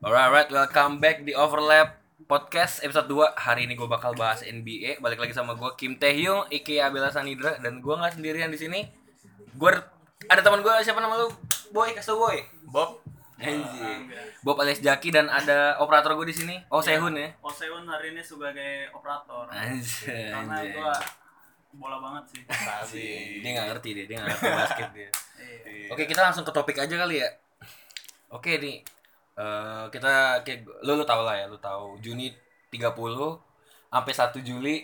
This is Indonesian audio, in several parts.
Alright, welcome back di Overlap Podcast episode 2 Hari ini gue bakal bahas NBA Balik lagi sama gue Kim Taehyung, Iki Abela Sanidra Dan gue gak sendirian di sini. Gue ada teman gue siapa nama lu? Boy, kasih Boy Bob Anjing. Bob alias Jaki dan ada operator gue di sini. Oh, Sehun ya. Oseun hari ini sebagai operator Anjing. karena gua bola banget sih Sabi Dia gak ngerti dia, dia gak ngerti basket dia. Iya. Oke, kita langsung ke topik aja kali ya. Oke nih. Eh, kita kayak lu lu tau lah ya, lu tahu Juni 30 sampai 1 Juli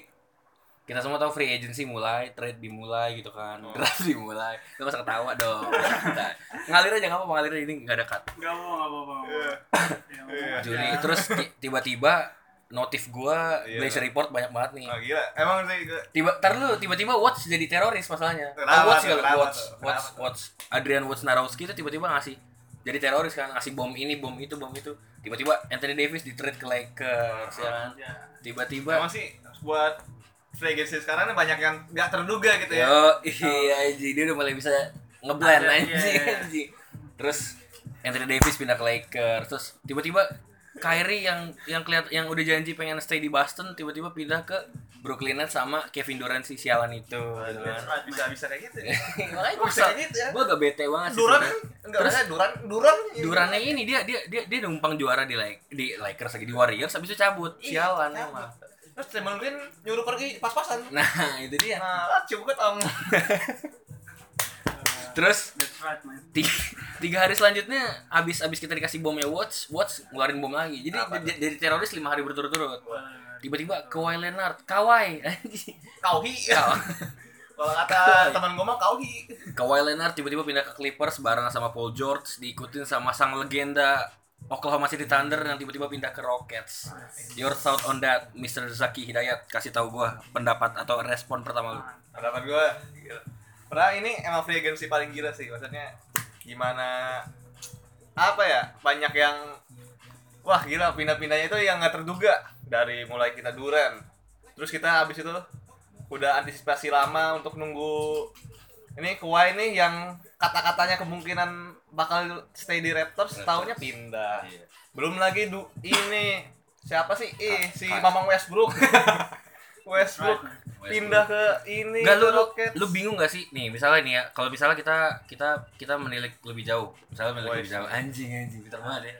kita semua tahu free agency mulai, trade dimulai gitu kan. Draft dimulai. Lu gak usah ketawa dong. Nah, ngalir aja enggak apa-apa, ngalir aja, ini enggak ada cut. Gak apa nggak apa apa Iya. Juni terus ti- tiba-tiba notif gua Iya. Blazer report banyak banget nih. Oh gila, emang sih gue Tiba tar lu tiba-tiba Watch jadi teroris masalahnya. Kenapa Oh, Watch Kenapa Watch? Watch? Watch. Adrian Watch Narowski itu tiba-tiba ngasih jadi teroris kan, ngasih bom ini, bom itu, bom itu. Tiba-tiba Anthony Davis di trade ke Lakers ya kan. ya Tiba-tiba Emang sih buat free agency sekarang banyak yang nggak terduga gitu ya Yo, iya anjing dia udah mulai bisa ngeblend anjing. iya, iya. anjing. Terus Anthony Davis pindah ke Lakers, terus tiba-tiba Kyrie yang yang kelihat yang udah janji pengen stay di Boston tiba-tiba pindah ke Brooklyn Nets sama Kevin Durant si sialan itu. bisa bisa kayak gitu ya Makanya gue Bisa kayak gitu ya. Gue agak bete banget sih. Duran sebenarnya. enggak Terus- bisa Duran Duran Durannya ini dia dia dia dia numpang juara di Lake, di Lakers lagi di Warriors habis itu cabut. Iya, Sialan emang. terus Draymond Green nyuruh pergi pas-pasan Nah, itu dia. nah coba ketong Terus right tiga, tiga hari selanjutnya habis habis kita dikasih bomnya Watch, Watch ngeluarin bom lagi. Jadi dari teroris lima hari berturut-turut. Tiba-tiba Kawhi Leonard, Kawhi, Kawhi. kalau kata teman gue mah kauhi Kawhi Leonard tiba-tiba pindah ke Clippers bareng sama Paul George, diikutin sama sang legenda Oklahoma City Thunder yang tiba-tiba pindah ke Rockets. Your thought on that, Mr. Zaki Hidayat? Kasih tahu gua pendapat atau respon pertama lu. pendapat gue. Padahal ini emang free agency paling gila sih maksudnya gimana apa ya banyak yang wah gila pindah-pindahnya itu yang nggak terduga dari mulai kita duren terus kita habis itu udah antisipasi lama untuk nunggu ini Kawhi nih yang kata-katanya kemungkinan bakal stay di Raptors tahunya pindah belum lagi du ini siapa sih eh si Mamang Westbrook Westbrook pindah ke ini Enggak lu, lu, lu bingung gak sih? Nih, misalnya nih ya, kalau misalnya kita kita kita menilik lebih jauh. Misalnya menilik lebih jauh. Anjing anjing, pintar banget ya.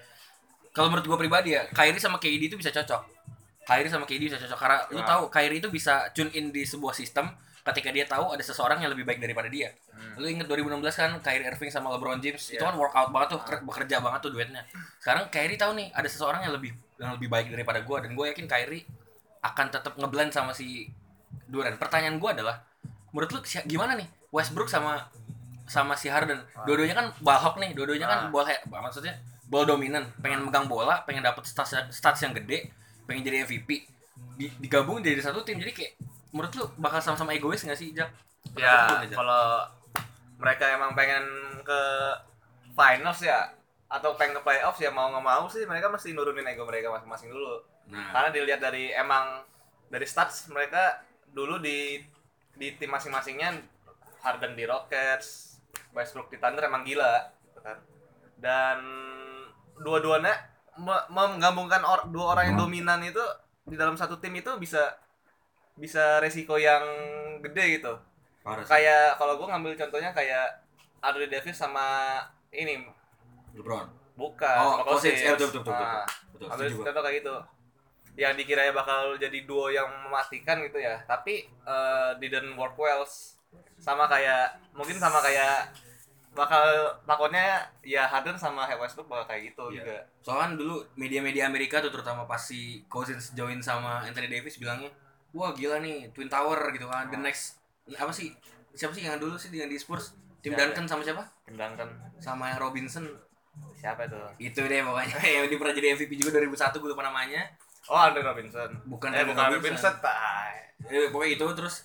Kalau menurut gua pribadi ya, Kyrie sama KD itu bisa cocok. Kyrie sama KD bisa cocok karena lu Nah. tahu Kyrie itu bisa tune in di sebuah sistem ketika dia tahu ada seseorang yang lebih baik daripada dia. Lu inget 2016 kan Kyrie Irving sama LeBron James itu Iya. kan workout banget tuh, ker- bekerja banget tuh duetnya. Sekarang Kyrie tahu nih ada seseorang yang lebih yang lebih baik daripada gua dan gue yakin Kyrie akan tetap ngeblend sama si Durant. Pertanyaan gua adalah menurut lu gimana nih Westbrook sama sama si Harden? Dua-duanya kan balhok nih, dua-duanya kan Ah. bola maksudnya bola dominan, pengen megang bola, pengen dapet stats stats yang gede, pengen jadi MVP. Di- digabung jadi satu tim jadi kayak menurut lu bakal sama-sama egois gak sih Jack? ya Jak? kalau mereka emang pengen ke finals ya atau pengen ke playoffs ya mau nggak mau sih mereka mesti nurunin ego mereka masing-masing dulu Nah, karena dilihat dari emang dari stats mereka dulu di di tim masing-masingnya Harden di Rockets Westbrook di Thunder emang gila gitu kan dan dua-duanya me- menggabungkan or- dua orang yang dominan itu di dalam satu tim itu bisa bisa resiko yang gede gitu parah sih. kayak kalau gue ngambil contohnya kayak Anthony Davis sama ini LeBron. bukan Oh, sama. Cousins. Eh, betul, betul, betul, Nah, Betul, ambil contoh kayak gitu yang dikiranya bakal jadi duo yang mematikan gitu ya tapi eh, didn't work well sama kayak mungkin sama kayak bakal takutnya ya Harden sama Westbrook bakal kayak gitu Iya. juga Soalnya kan dulu media-media Amerika tuh terutama pas si Cousins join sama Anthony Davis bilangnya, wah gila nih Twin Tower gitu kan. The Oh. next apa sih? Siapa sih yang dulu sih yang di Spurs? Tim Siapa? Duncan sama siapa? kendang kan Sama yang Robinson. siapa itu Itu deh pokoknya. yang dia pernah jadi MVP juga 2001 gue lupa namanya. oh Andre Robinson Bukan eh Andre bukan Robinson. Robinson. Eh, pokoknya itu terus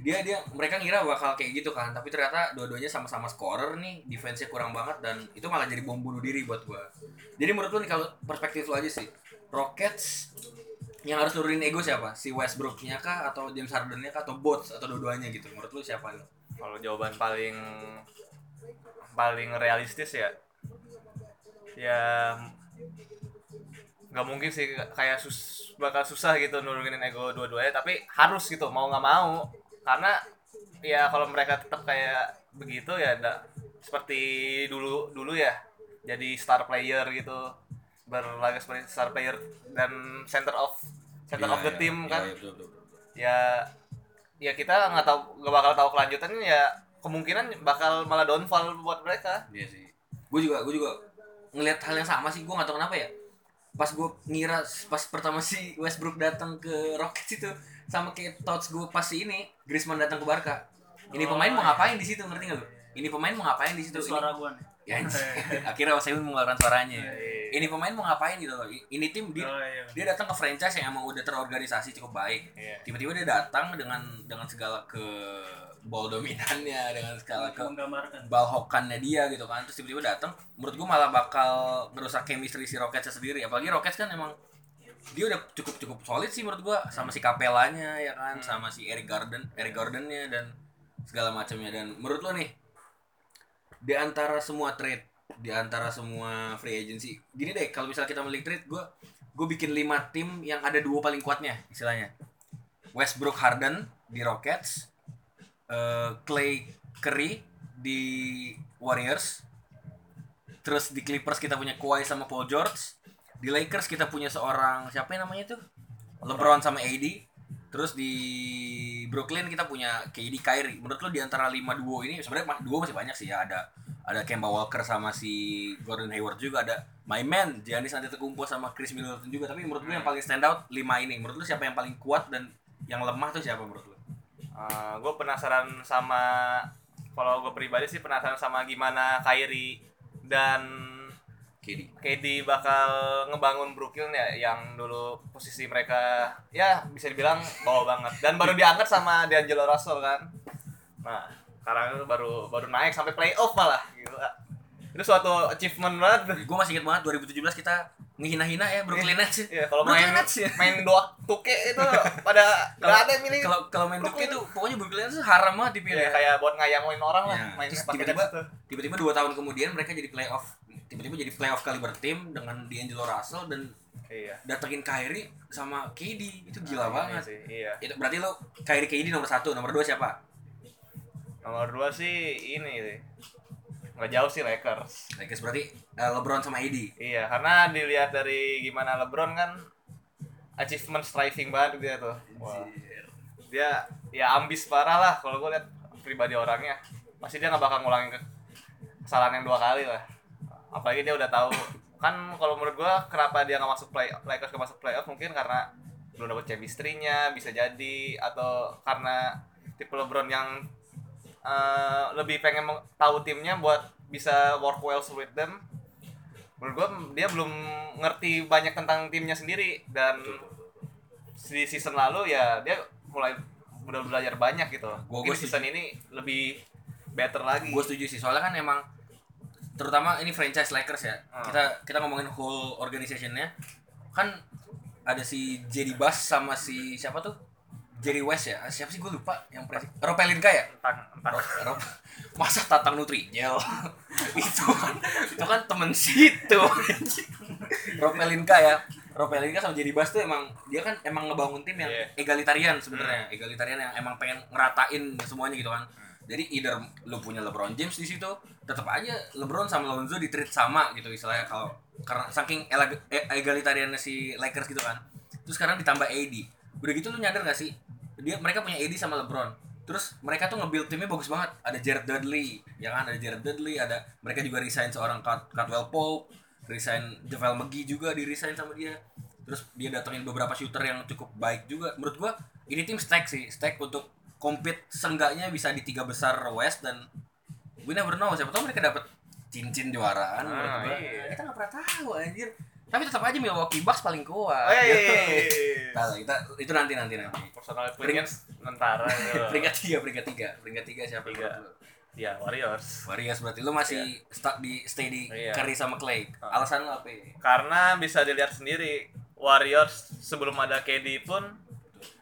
dia dia mereka ngira bakal kayak gitu kan tapi ternyata dua-duanya sama-sama scorer nih defense-nya kurang banget dan itu malah jadi bom bunuh diri buat gua. Jadi menurut lu nih kalau perspektif lu aja sih Rockets yang harus nurunin ego siapa? Si Westbrook-nya kah atau James Harden-nya kah atau both atau dua-duanya gitu? Menurut lu siapa nih? Kalau jawaban paling paling realistis ya ya nggak mungkin sih kayak sus bakal susah gitu nurunin ego dua-duanya tapi harus gitu mau nggak mau karena ya kalau mereka tetap kayak begitu ya da- seperti dulu dulu ya jadi star player gitu berlaga seperti star player dan center of center of the Iya, team iya, kan betul, betul, betul. ya ya kita nggak tahu nggak bakal tahu kelanjutannya ya kemungkinan bakal malah downfall buat mereka Iya sih. Gue juga gue juga ngelihat hal yang sama sih. Gue nggak tahu kenapa ya. Pas gue ngira pas pertama si Westbrook datang ke Rockets itu sama kayak thoughts gue pas ini Griezmann datang ke Barca. Ini Oh, pemain mau iya. ngapain di situ ngerti gak lu? Ini pemain mau ngapain di situ? Itu suara gua nih. Ya, akhirnya Oseun mengeluarkan suaranya. Iya. Ini pemain mau ngapain gitu loh? Ini tim dia Oh iya. dia datang ke franchise yang emang udah terorganisasi cukup baik. Iya. Tiba-tiba dia datang dengan dengan segala ke ball dominannya, dengan segala ke balhokannya dia gitu kan terus tiba-tiba datang menurut gua malah bakal ngerusak chemistry si Rockets sendiri apalagi Rockets kan emang dia udah cukup cukup solid sih menurut gua. Sama si Capellanya ya kan? Sama si Eric Garden Eric Gardennya dan segala macamnya. Dan menurut lo nih di antara semua trade di antara semua free agency gini deh kalau misalnya kita milik trade gua gue bikin lima tim yang ada dua paling kuatnya istilahnya. Westbrook Harden di Rockets eh, Clay Curry di Warriors terus di Clippers kita punya Kawhi sama Paul George di Lakers kita punya seorang siapa yang namanya itu LeBron sama AD terus di Brooklyn kita punya KD Kyrie. Menurut lo di antara lima duo ini sebenarnya duo masih banyak sih ya. Ada ada Kemba Walker sama si Gordon Hayward juga. Ada my man Giannis Antetokounmpo sama Chris Middleton juga. Tapi menurut gue yang paling stand out lima ini. Menurut lo siapa yang paling kuat dan yang lemah tuh siapa menurut lo gue Eh, penasaran sama kalau gue pribadi sih penasaran sama gimana Kyrie dan KD KD bakal ngebangun Brooklyn ya yang dulu posisi mereka ya bisa dibilang bawah banget. Dan baru diangkat sama D'Angelo Russell kan. Nah sekarang itu baru baru naik sampai playoff malah. Gila. Itu suatu achievement banget. Gue masih inget banget 2017 kita ngehina-hina ya Brooklyn Nets. Iya, kalau main Nets ya. main doa tuke itu pada nggak ada milih kalau kalau main. Brooklyn. tuh pokoknya Brooklyn Nets haram banget dipilih ya, kayak buat ngayangin orang lah Ya, main tiba-tiba tiba-tiba dua tahun kemudian mereka jadi playoff tiba-tiba jadi playoff kaliber tim dengan D'Angelo Russell dan iya. datengin Kyrie sama KD itu gila Nah, banget. ini sih, iya. Itu berarti lo Kyrie KD nomor satu. Nomor dua siapa? Nomor dua sih ini sih. Nggak jauh sih Lakers. Lakers berarti eh, LeBron sama AD Iya, karena dilihat dari gimana LeBron kan achievement striving banget dia tuh. Wah. Dia ya ambis parah lah kalau gue lihat pribadi orangnya. Pasti dia nggak bakal ngulangin ke- kesalahan yang dua kali lah. Apalagi dia udah tahu. Kan kalau menurut gua kenapa dia nggak masuk play Lakers nggak masuk playoff? Mungkin karena belum dapet chemistry-nya bisa jadi atau karena tipe LeBron yang eh, lebih pengen tahu timnya buat bisa work well with them. Menurut gua dia belum ngerti banyak tentang timnya sendiri. Dan di season lalu ya dia mulai udah belajar banyak gitu. Gua- gua season ini lebih better lagi. Gue setuju sih. Soalnya kan emang terutama ini franchise Lakers ya. Hmm. kita kita ngomongin whole organizationnya. Kan ada si Jerry Bass sama si siapa tuh? Jerry West ya? Siapa sih? Gue lupa yang presi Ropelinka ya? Ro- masa tatang nutri gel itu kan itu kan temen situ. Ropelinka ya. Ropelinka sama Jerry Bass tuh emang dia kan emang ngebangun tim yang Iya. egalitarian sebenarnya. Egalitarian yang emang pengen ngeratain semuanya gitu kan jadi either lu punya LeBron James di situ tetap aja LeBron sama Lonzo di treat sama gitu istilahnya kalau karena saking e- egalitariannya si Lakers gitu kan. Terus sekarang ditambah AD udah gitu lu nyadar gak sih? Dia mereka punya AD sama LeBron. Terus mereka tuh nge-build timnya bagus banget. Ada Jared Dudley ya kan? Ada Jared Dudley ada mereka juga resign seorang Caldwell Pope resign JaVale McGee juga di resign sama dia. Terus dia datengin beberapa shooter yang cukup baik juga. Menurut gua ini tim stack sih stack untuk compete seenggaknya bisa di tiga besar West dan we never know siapa tahu mereka dapat cincin juaraan Ah, gua. iya. kita nggak pernah tahu anjir tapi tetap aja Milwaukee Bucks paling kuat Hey. Nah, kita itu nanti nanti nanti personal opinions mentara gitu. peringkat tiga peringkat tiga peringkat tiga siapa Tiga. lu? ya Warriors Warriors berarti lu masih stuck di stay di Iya. Curry sama Clay Ah. alasan lu apa ya? karena bisa dilihat sendiri Warriors sebelum ada KD pun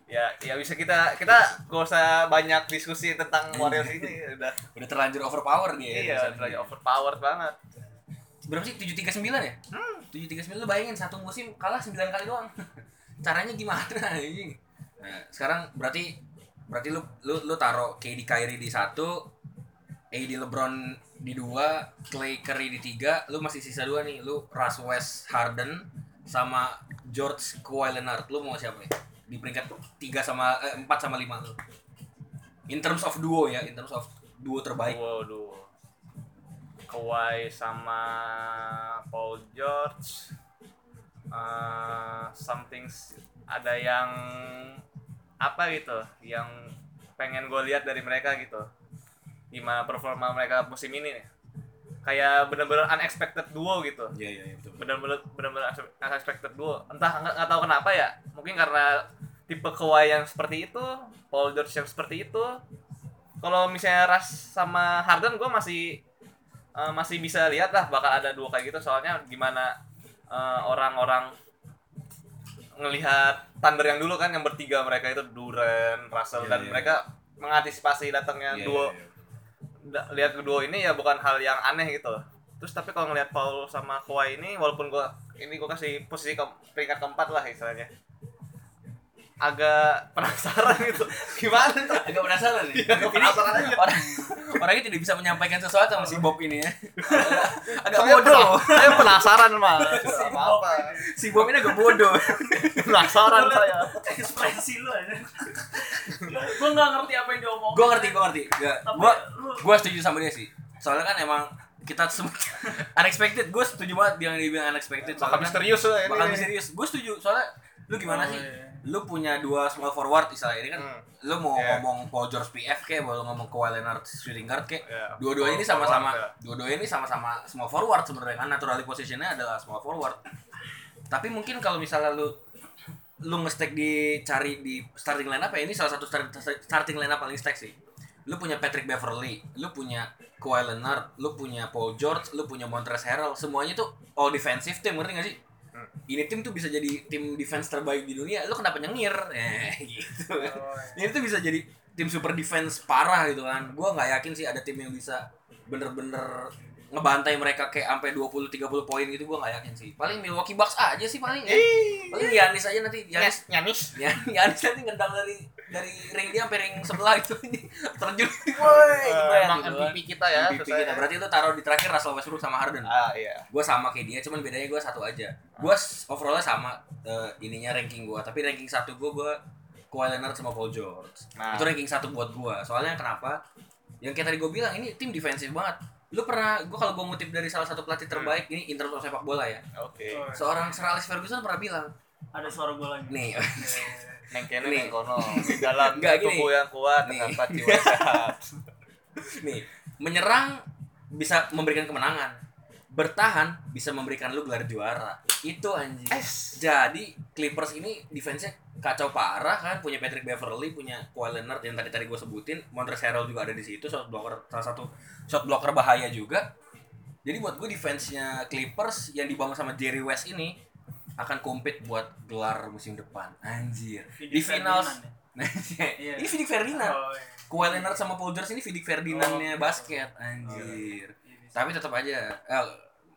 ya ya bisa kita kita gak usah banyak diskusi tentang Warriors ini udah udah terlanjur overpower dia iya di sana. terlalu overpowered banget berapa sih 739 ya? Hmm. 739 lu bayangin satu musim kalah 9 kali doang. Caranya gimana anjing? Nah, sekarang berarti berarti lu lu lu taruh KD Kyrie di satu, AD LeBron di dua, Clay Curry di tiga, lu masih sisa dua nih, lu Russ West Harden sama George Kawhi Leonard. Lu mau siapa nih? Di peringkat 3 sama eh, 4 sama 5 lu. In terms of duo ya, in terms of duo terbaik. Waduh. Kawhi sama Paul George. eh, something ada yang apa gitu yang pengen gue lihat dari mereka gitu gimana performa mereka musim ini nih kayak bener-bener unexpected duo gitu Iya iya iya betul. benar-benar benar-benar unexpected duo entah nggak tahu kenapa ya mungkin karena tipe Kawhi yang seperti itu Paul George yang seperti itu kalau misalnya Ras sama Harden gue masih eh, masih bisa lihat lah bakal ada dua kayak gitu soalnya gimana eh, orang-orang ngelihat Thunder yang dulu kan yang bertiga mereka itu Duran, Russell Iya, dan iya. mereka mengantisipasi datangnya Iya, duo iya, iya. Lihat kedua ini ya bukan hal yang aneh gitu. Terus tapi kalau ngelihat Paul sama Kawhi ini walaupun gua ini gua kasih posisi ke peringkat keempat lah istilahnya agak penasaran gitu gimana tuh agak penasaran nih. Iya, agak Ini penasaran aja. Orang, orangnya tidak bisa menyampaikan sesuatu sama si Bob ini ya. agak Saya bodoh. saya penasaran mah apa apa Si Bob ini agak bodoh. penasaran saya Ekspresi lu aja. Gua nggak ngerti apa yang diomongin. gue ngerti, gue ngerti. Gue gue setuju sama dia sih. Soalnya kan emang kita semua unexpected. Gue setuju banget yang dibilang unexpected. bakal kan- misterius lah ini Bakal misterius. Gue setuju. Soalnya lu gimana Oh, sih? iya. Lu punya dua small forward istilahnya ini kan. Hmm. Lu mau Iya. ngomong Paul George PF kayak, mau ngomong Kawhi Leonard shooting guard kayak. Iya. Dua-duanya ini sama-sama ya. dua-duanya ini sama-sama small forward sebenarnya kan naturally positionnya adalah small forward. Tapi mungkin kalau misalnya lu lu nge-stack di cari di starting lineup ya ini salah satu start- starting lineup paling stack sih. Lu punya Patrick Beverly, lu punya Kawhi Leonard, lu punya Paul George, lu punya Montrezl Harrell, semuanya tuh all defensive team, ngerti gak sih? Ini tim tuh bisa jadi tim defense terbaik di dunia, lu kenapa nyengir? Eh, gitu. Ini tuh bisa jadi tim super defense parah gitu kan. Gua nggak yakin sih ada tim yang bisa bener-bener ngebantai mereka kayak sampai 20 30 poin gitu gua nggak yakin sih. Paling Milwaukee Bucks aja sih paling ya. Paling Yanis aja nanti Yanis nyanis ya Yanis nanti ngedang dari dari ring dia sampai ring sebelah itu terjun woi emang gitu kan. MVP kita ya MVP kita. Berarti itu taruh di terakhir Russell Westbrook sama Harden. ah iya Gue sama kayak dia, cuman bedanya gue satu aja. Gue overallnya sama eh, ininya ranking gue, tapi ranking satu gue gue Kawhi Leonard sama Paul George. Nah. Itu ranking satu buat gue. Soalnya kenapa? Yang kayak tadi gue bilang ini tim defensif banget. Lu pernah, gue kalau gue ngutip dari salah satu pelatih terbaik ini in terms of sepak bola ya. oke Oh, Seorang Sir Alex Ferguson pernah bilang, Ada suara gua lagi. nih, neng kene Nih. neng kono di dalam Nggak, gini. tubuh yang kuat Nih. terdapat jiwa sehat nih, menyerang bisa memberikan kemenangan. Bertahan bisa memberikan lu gelar juara. Itu anjing. Jadi Clippers ini defense-nya kacau parah kan, punya Patrick Beverly, punya Kawhi Leonard yang tadi tadi gue sebutin, Montrezl Harrell juga ada di situ, shot blocker salah satu shot blocker bahaya juga. Jadi buat gue defense-nya Clippers yang dibangun sama Jerry West ini akan compete buat gelar musim depan. Anjir. Di Vidic Ferdinand ya? Iya. ini Vidic Ferdinand. Oh, iya. Kawhi Leonard sama Paul George ini Vidic Ferdinandnya Oh, basket. Anjir. Iya, bisa. Tapi tetap aja eh,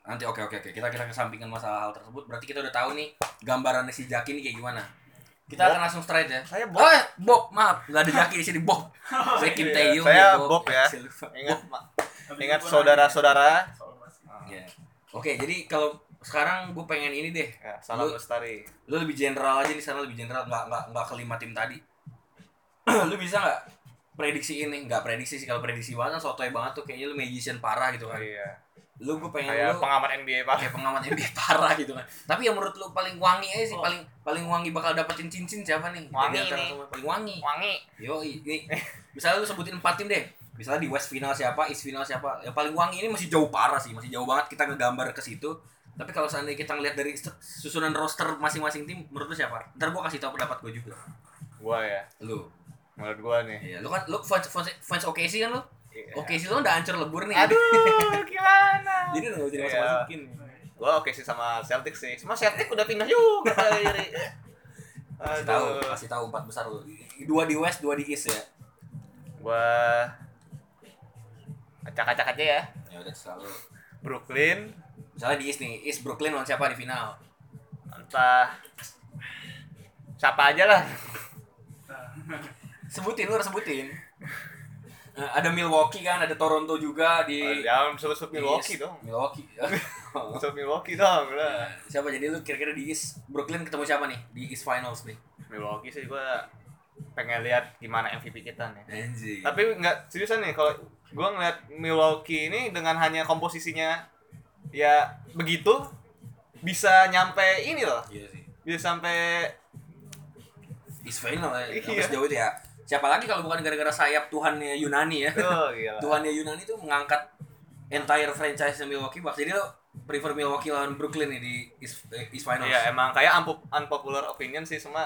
nanti oke oke oke kita kita kesampingkan masalah hal tersebut berarti kita udah tahu nih gambarannya si Jaki ini kayak gimana kita Bob. akan langsung straight ya Saya Bob. oh Bob maaf nggak ada Jaki di sini Bob saya Kim iya. Taeyong Saya nih, Bob ya. Ingat Bob. Ingat saudara-saudara. Ya. oke jadi kalau sekarang gue pengen ini deh ya, salam Lu- lestari lu lebih general aja di sana lebih general nggak nggak nggak kelima tim tadi lu bisa nggak prediksi ini nggak prediksi sih kalau prediksi banget sotoy banget tuh kayaknya lu magician parah gitu kan iya lu gue pengen kayak lu pengamat NBA pak kayak pengamat NBA parah gitu kan. Tapi yang menurut lu paling wangi aja sih, Oh. paling paling wangi bakal dapetin cincin siapa nih? Wangi antara nih. paling wangi. wangi Yo, ini misalnya lu sebutin empat tim deh. Misalnya di West final siapa, East final siapa. Yang paling wangi ini masih jauh parah sih, masih jauh banget kita ngegambar ke situ. Tapi kalau seandainya kita ngeliat dari susunan roster masing-masing tim, menurut lu siapa? Ntar gua kasih tau pendapat gua juga. gua ya Lu. Menurut gua nih Iya, lu kan lu fans fans, fans OKC kan lu? Iya. OKC lu udah hancur lebur nih. aduh gimana Jadi gak bisa Iya. dimasukin. gua oke sih sama Celtic sih cuma Celtic udah pindah juga dari Kasih tahu, kasih tahu empat besar lu. Dua di West, dua di East ya. gua acak-acak aja ya Ya udah selalu. Brooklyn Misalnya di East nih, East Brooklyn lawan siapa di final? Entah siapa aja lah. Sebutin, lu harus sebutin. Eh, ada Milwaukee kan, ada Toronto juga di Jangan sebut-sebut di Milwaukee East. dong. Milwaukee. Sebut Milwaukee dong lah. siapa jadi lu kira-kira di East Brooklyn ketemu siapa nih di East Finals nih? Milwaukee sih gua pengen lihat gimana MVP kita nih. Anjing. Tapi nggak seriusan nih kalau gua ngeliat Milwaukee ini dengan hanya komposisinya ya begitu bisa nyampe ini loh. iya sih. Bisa sampai East Final ya. Iya. Sampai sejauh itu ya. Siapa lagi kalau bukan gara-gara sayap Tuhannya Yunani ya. oh gila. Tuhannya Yunani tuh mengangkat entire franchise Milwaukee Bucks. Jadi lo prefer Milwaukee lawan Brooklyn nih di East, eh, East Finals. Iya emang kayak unpo- unpopular opinion sih semua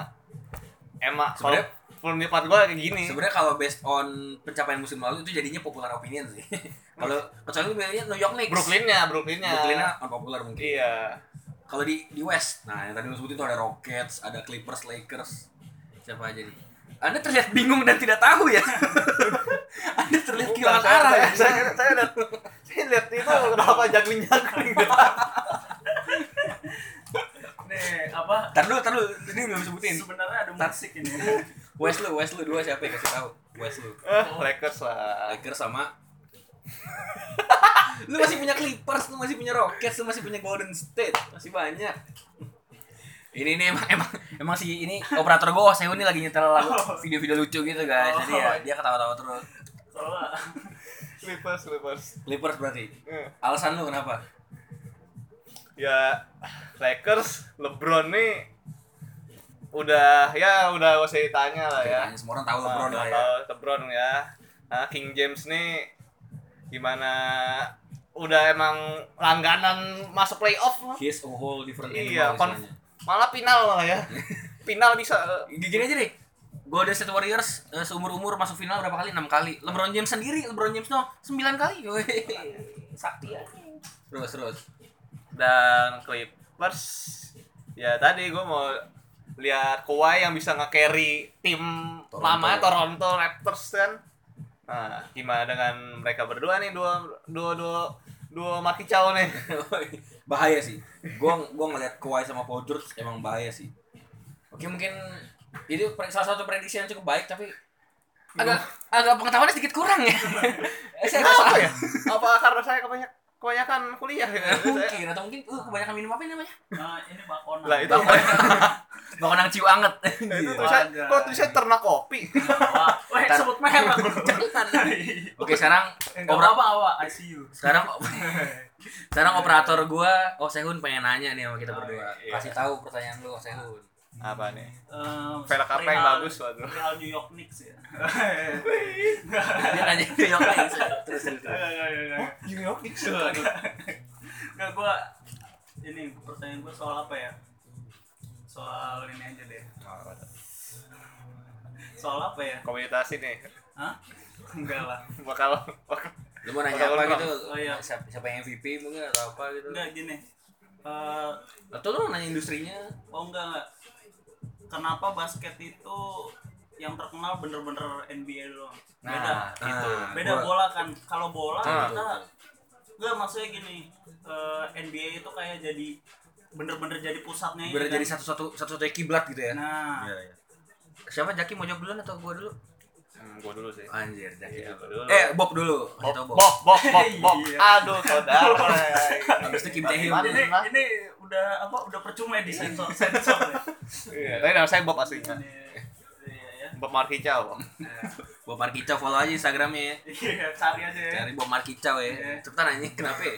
emang kalau Sebenarnya- pendapat gua kayak gini. Sebenarnya kalau based on pencapaian musim lalu itu jadinya popular opinion sih. kalau kecuali milihnya New York Knicks. Brooklynnya, Brooklynnya. Brooklynnya unpopular mungkin. Iya. Kalau di di West, nah yang tadi lu sebutin tuh ada Rockets, ada Clippers, Lakers. Siapa aja nih? Anda terlihat bingung dan tidak tahu ya. Anda terlihat kehilangan Bukan, arah saya, ya. saya, saya, lihat, saya lihat itu kenapa juggling juggling. Nih, apa? Tar dulu, tar dulu. Ini belum sebutin. Sebenarnya ada musik ini. West lu, West lu dua siapa yang kasih tahu? West lu. Eh, Lakers lah. Lakers sama lu masih punya Clippers, lu masih punya Rockets, lu masih punya Golden State, masih banyak. Ini ini emang emang emang si ini operator gue oh, Seun ini lagi nyetel lagu video-video lucu gitu guys. Jadi ya dia ketawa-tawa terus. Soalnya Clippers, Clippers. Clippers berarti. Eh, Alasan lu kenapa? Ya Lakers, LeBron nih udah ya udah gak usah ditanya lah ya. Semua orang tahu LeBron Nah, lah ya. tahu LeBron ya. Nah, King James nih gimana udah emang langganan masuk playoff lah. He is a whole different Iya, animal istilahnya. Malah final lah ya. final bisa Gini aja deh. Golden State Warriors eh, seumur-umur masuk final berapa kali? 6 kali. LeBron James sendiri, LeBron James no 9 kali. Sakti ya. Terus terus. dan Clippers ya tadi gue mau lihat Kawhi yang bisa nge-carry tim Toronto. lama Toronto Raptors kan nah gimana dengan mereka berdua nih dua dua dua dua makicau nih bahaya sih. Gua gua ngeliat Kawhi sama Paul George emang bahaya sih. Oke mungkin itu salah satu prediksi yang cukup baik tapi agak agak pengetahuannya sedikit kurang ya. Saya rasa ya apa karena saya kebanyak kebanyakan kuliah ya mungkin atau mungkin uh, kebanyakan minum apa ini namanya? nah, ini bakona. lah itu Bakonang ciu anget. itu tulisan Wajar. kok tulisan ternak kopi Wah, sebut merek. Oke sekarang Enggak opera- apa-apa, awak. I see you. sekarang sekarang operator gua Oh Sehun pengen nanya nih sama kita Oh, berdua. iya. Kasih tahu pertanyaan lu Oh Sehun. apa nih Ehm, Velg apa yang bagus, waduh? perihal New York Knicks ya. Dia nanya ke York Knicks. Terus terus. terus. New York Knicks Enggak gua ini pertanyaan gua soal apa ya? Soal ini aja deh. Soal apa ya? komunitas ini Hah? Enggak lah. bakal bakal Lu mau nanya apa gitu? Oh, iya. Siapa, siapa yang MVP mungkin atau apa gitu? Enggak gini. Eh, Atau lu mau nanya industrinya? oh enggak enggak. Kenapa basket itu yang terkenal bener-bener NBA doang? Beda. Nah, gitu. Beda Gua- bola kan. Kalau bola Ah. kita enggak maksudnya gini. eh, NBA itu kayak jadi bener-bener jadi pusatnya ini Biar kan. jadi satu-satu satu-satunya kiblat gitu ya. Nah, Iya, iya. Siapa Jaki mau jawab duluan atau gua dulu? hmm, gua dulu sih Anjir, Jaki. Iya, dulu. gua dulu. Eh, Bob dulu. Bob, Bob, Bob. Bob, Bob, Bob. Iya. Aduh, saudara. Habis itu Kim Tae Hyun. Ini ini udah apa udah percuma di sensor sensor ya. Iya, tapi nama saya Bob aslinya. Iya ya. Bob Markicau. Bob Markicau follow aja Instagramnya ya. Iya, cari aja ya. Cari Bob Markicau ya. Iya. Cepetan nanya kenapa ya?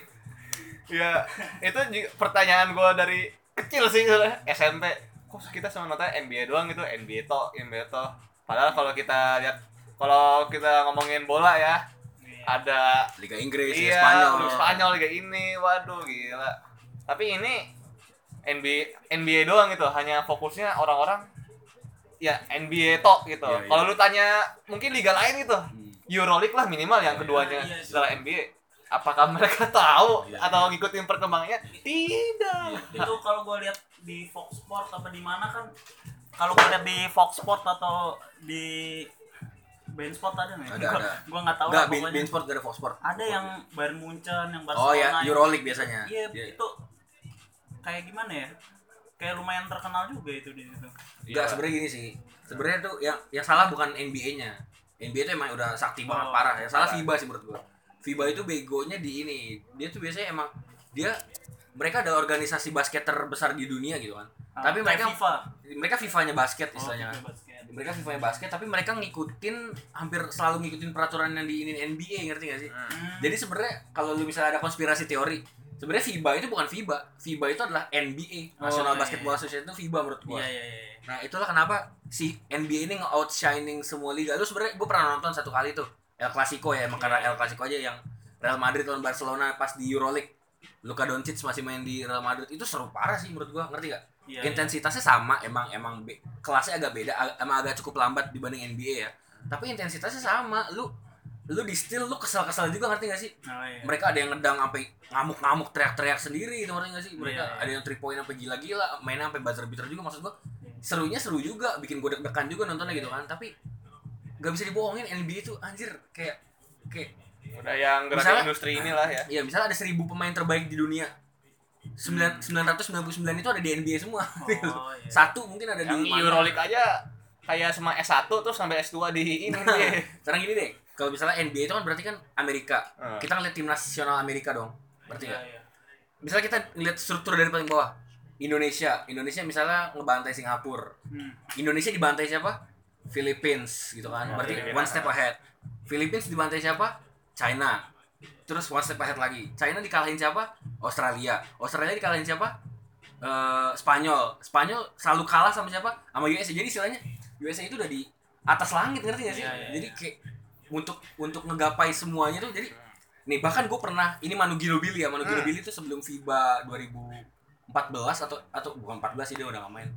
Iya, itu pertanyaan gua dari kecil sih. SMP. Kok kita sama nonton NBA doang gitu, NBA to, NBA to. Padahal kalau kita lihat kalau kita ngomongin bola ya, Iya. ada Liga Inggris, Liga iya, Spanyol. Liga Spanyol Liga ini, waduh gila. Tapi ini NBA NBA doang gitu, hanya fokusnya orang-orang ya NBA tok gitu. Iya. Kalau lu tanya mungkin liga lain gitu, Hmm. Euroleague lah minimal yang Iya, keduanya iya, iya. setelah NBA. Apakah mereka tahu Iya, atau ngikutin perkembangannya? Tidak. itu kalau gue lihat di Fox Sport apa di mana kan kalau gue lihat di Fox Sport atau di Band Sport ada nih. Ada, gua, ada. Gua nggak tahu Bein pokoknya. Bein Sport gak ada Fox Sport. Ada yang Bayern Munchen, yang Barcelona. Oh ya, Euroleague biasanya. Iya, Iya. itu kayak gimana ya? Kayak lumayan terkenal juga itu di situ. Enggak, sebenarnya gini sih. Sebenarnya tuh yang yang salah bukan NBA-nya. NBA itu emang udah sakti banget Oh, parah. Yang salah. FIBA sih menurut gua. FIBA itu begonya di ini. Dia tuh biasanya emang dia mereka ada organisasi basket terbesar di dunia gitu kan. Ah, tapi mereka FIFA. mereka FIFA-nya basket Oh, istilahnya kan. FIFA basket. Mereka FIFA-nya basket tapi mereka ngikutin hampir selalu ngikutin peraturan yang di ini NBA ngerti gak sih? Hmm. Jadi sebenarnya kalau lu misalnya ada konspirasi teori, sebenarnya FIBA itu bukan FIBA. FIBA itu adalah NBA, Oh, National iya, Basketball iya. Association itu FIBA menurut gua. Iya, iya, iya. Nah itulah kenapa si NBA ini nge-outshining semua liga. Lu sebenarnya gue pernah nonton satu kali tuh El Clasico ya, emang karena El Clasico aja yang Real Madrid lawan Barcelona pas di Euroleague. Luka Doncic masih main di Real Madrid itu seru parah sih menurut gua, ngerti gak? Iya, Intensitasnya sama, emang emang be- kelasnya agak beda, ag- emang agak cukup lambat dibanding NBA ya. Tapi intensitasnya sama. Lu lu di steal lu kesal-kesal juga ngerti gak sih? Oh, iya. Mereka ada yang ngedang sampai ngamuk-ngamuk teriak-teriak sendiri itu ngerti gak sih? Mereka Iya, iya. ada yang three point sampai gila-gila, mainnya sampai buzzer beater juga maksud gua. Serunya seru juga, bikin gue deg-degan juga nontonnya gitu kan. Tapi gak bisa dibohongin NBA itu anjir kayak kayak Udah yang gerak Misalnya- industri inilah ya. ya misalnya ada seribu pemain terbaik di dunia. Sembilan sembilan ratus sembilan puluh sembilan itu ada di NBA semua. Oh, iya. Satu mungkin ada Yang di. Euroleague aja kayak sama S1 terus sampai S2 di ini Nah, sekarang gini deh, kalau misalnya NBA itu kan berarti kan Amerika. Hmm. Kita ngeliat tim nasional Amerika dong. Berarti Iya, nggak? iya. Misalnya kita ngeliat struktur dari paling bawah. Indonesia, Indonesia misalnya ngebantai Singapura. Hmm. Indonesia dibantai siapa? Philippines gitu kan. Oh, Berarti Filipina. one step ahead. Philippines dibantai siapa? China. Terus one step ahead lagi. China dikalahin siapa? Australia. Australia dikalahin siapa? Eh, Spanyol. Spanyol selalu kalah sama siapa? Sama USA. Jadi istilahnya USA itu udah di atas langit ngerti gak sih? Iya, iya, jadi iya. kayak untuk untuk ngegapai semuanya tuh jadi nih bahkan gue pernah ini Manu Ginobili ya Manu Hmm. Ginobili itu sebelum FIBA 2014 atau atau bukan 14 sih dia udah gak main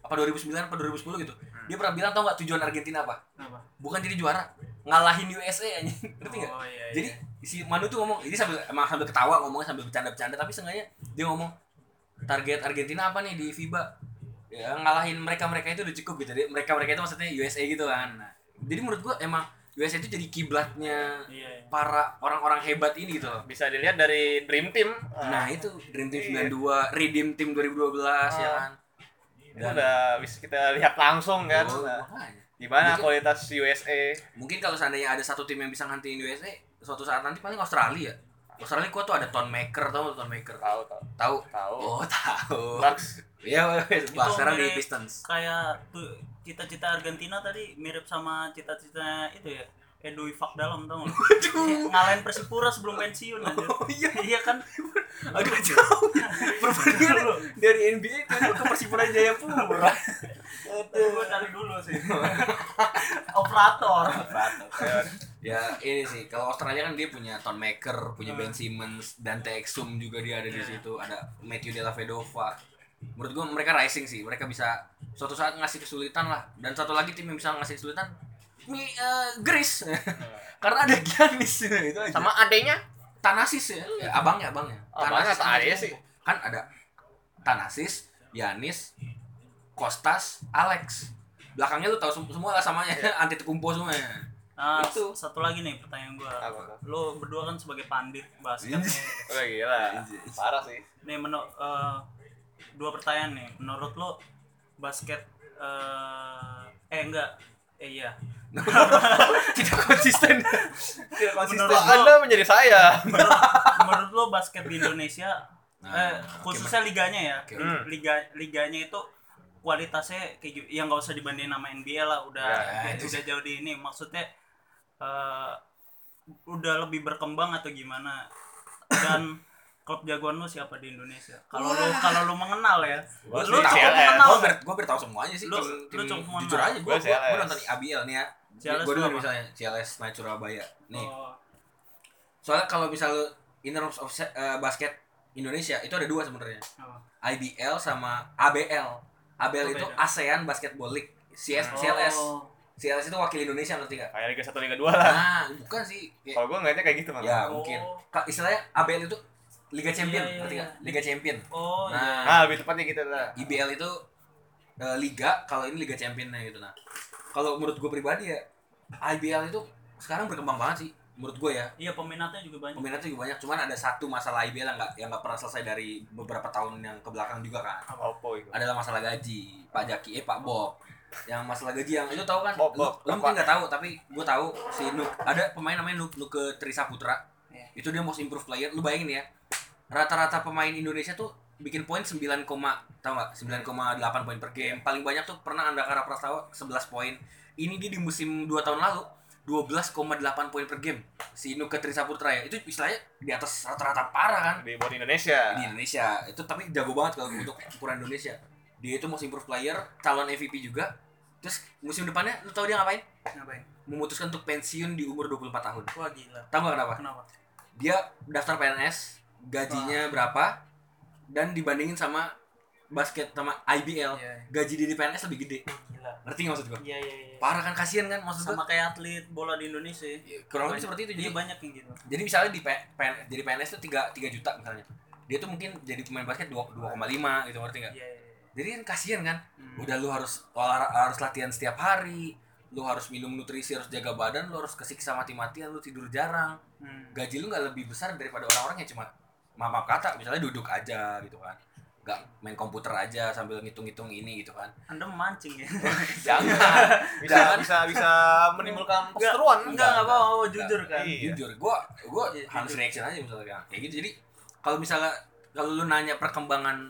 apa 2009 apa 2010 gitu dia pernah bilang tau nggak tujuan Argentina apa Kenapa? bukan jadi juara ngalahin USA aja ngerti nggak Oh, iya, iya. jadi si Manu tuh ngomong ini sambil emang sambil ketawa ngomongnya sambil bercanda-bercanda tapi sengaja dia ngomong target Argentina apa nih di FIBA ya ngalahin mereka mereka itu udah cukup gitu jadi mereka mereka itu maksudnya USA gitu kan Nah, jadi menurut gua emang USA itu jadi kiblatnya Iya, iya. para orang-orang hebat ini gitu loh Bisa dilihat dari Dream Team. nah itu Dream Team Iya. 92 Redeem Team 2012 ya Ah. kan itu udah bisa kita lihat langsung kan. Oh, Nah, gimana Mungkin- kualitas USA? mungkin kalau seandainya ada satu tim yang bisa ngantiin USA suatu saat nanti paling Australia Australia kuat tuh ada Ton Maker tau Ton Maker Tahu tahu. tahu Tahu. oh tahu Bucks. iya Bucks sekarang di Pistons Kayak tuh cita-cita Argentina tadi mirip sama cita-cita itu ya. Edo Ifak dalam tau nggak? lu? Ngalahin Persipura sebelum pensiun oh iya Iya kan? aduh jauh perbandingan dari NBA kan ke Persipura Jayapura Itu gue cari dulu sih. Operator. ya ini sih kalau Australia kan dia punya Ton Maker punya Ben Simmons Dante Exum juga dia ada di Iya. situ ada Matthew Della Vedova menurut gua mereka rising sih mereka bisa suatu saat ngasih kesulitan lah dan satu lagi tim yang bisa ngasih kesulitan Mi, eh, Greece karena ada Giannis itu aja Sama adenya? Thanasis ya, ya abangnya abangnya Oh, abangnya tak ada sih. kan ada Thanasis Giannis Kostas Alex belakangnya lu tahu sem- semua lah samanya anti tekumpo semuanya Nah, Itu. satu lagi nih pertanyaan gua. Apa? Lo berdua kan sebagai pandit basket nih. Oh gila. Parah sih. Nih menurut dua pertanyaan nih. Menurut lo basket eh eh enggak. Eh iya. tidak konsisten Tidak konsisten. Kok Anda menjadi saya? Menurut, menurut lo basket di Indonesia Nah, eh khususnya liganya ya. Hmm. Liga liganya itu kualitasnya kayak yang nggak usah dibandingin sama NBA lah udah Ya, udah, itu udah jauh di ini maksudnya eh, udah lebih berkembang atau gimana dan klub jagoan lu siapa di Indonesia kalau lu kalau lu mengenal ya Gua lu cukup mengenal gue nggak? ber bertahu semuanya sih Lu- tim, lu cukup mengenal. jujur aja gue Gua gue CLS. nonton ABL nih ya CLS gue lu dulu apa? misalnya CLS Night Surabaya nih Oh, soalnya kalau misal in terms of eh, basket Indonesia itu ada dua sebenarnya apa? IBL sama ABL ABL Oh, itu beda. ASEAN Basketball League CS Oh. CLS CLS itu wakil Indonesia ngerti gak? Kayak Liga 1 Liga 2 lah. Nah, bukan sih. Kayak- Kalau gua ngeliatnya kayak gitu, Bang. ya Oh. mungkin. Istilahnya ABL itu Liga Champion, Iya, iya, ngerti iya. gak? Liga Champion. oh iya Nah, Nah, lebih tepatnya gitu lah. IBL itu eh, liga, kalau ini Liga Championnya gitu nah. Kalau menurut gue pribadi ya, IBL itu sekarang berkembang banget sih menurut gue ya. Iya peminatnya juga banyak. Peminatnya juga banyak cuman ada satu masalah IBL yang nggak yang nggak pernah selesai dari beberapa tahun yang ke belakang juga kan Oppo itu. adalah masalah gaji. Pak Jaki eh Pak Bob. Yang masalah gaji yang itu tahu kan? Bob, lu, Bob, lu mungkin nggak tahu tapi gue tahu si Nuk. Ada pemain namanya Nuk Nuke Trisaputra Iya. itu dia most improved player. Lu bayangin ya rata-rata pemain Indonesia tuh bikin poin 9, tahu nggak? 9,8 poin per game. Paling banyak tuh pernah Andakara Prastawa 11 poin. Ini dia di musim 2 tahun lalu 12,8 poin per game. Si Nuke Trisaputra ya itu istilahnya di atas rata-rata parah kan? Di buat Indonesia. di Indonesia. Itu tapi jago banget kalau untuk ukuran Indonesia. Dia itu most improved player calon MVP juga. Terus musim depannya lu tahu dia ngapain? Ngapain? Memutuskan untuk pensiun di umur 24 tahun. Wah gila. Tahu gak kenapa? Kenapa? Dia daftar PNS gajinya berapa dan dibandingin sama basket sama IBL Iya. gaji di PNS lebih gede. Gila. Ngerti nggak maksud gua? Iya iya iya. Parah kan kasihan kan maksud sama gua kayak atlet bola di Indonesia kurang lebih seperti itu. Jadi banyak yang gitu. jadi misalnya di P- PN- jadi PNS itu 3, 3 juta misalnya. Dia tuh mungkin jadi pemain basket 2 2,5 gitu ngerti nggak? Iya iya iya. jadi kan kasihan kan? Hmm. udah lu harus olah- harus latihan setiap hari lu harus minum nutrisi harus jaga badan lu harus kesiksa mati-matian lu tidur jarang. Hmm. gaji lu nggak lebih besar daripada orang-orang yang cuma maaf maaf kata misalnya duduk aja gitu kan nggak main komputer aja sambil ngitung-ngitung ini gitu kan anda memancing ya Jangan. Bisa Jangan. bisa bisa menimbulkan Enggak, perseteruan. enggak enggak apa-apa jujur kan Iya. jujur gua gua Iya, harus jujur. reaction aja misalnya kayak gitu jadi kalau misalnya kalau lu nanya perkembangan